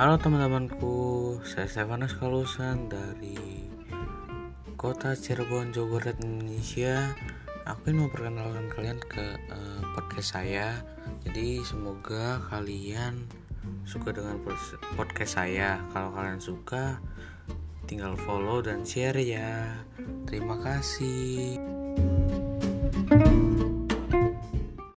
Halo teman-temanku, saya Stefanus Kalusan dari kota Cirebon, Jawa Barat, Indonesia. Aku ingin memperkenalkan kalian ke uh, podcast saya. Jadi semoga kalian suka dengan podcast saya. Kalau kalian suka, tinggal follow dan share ya. Terima kasih.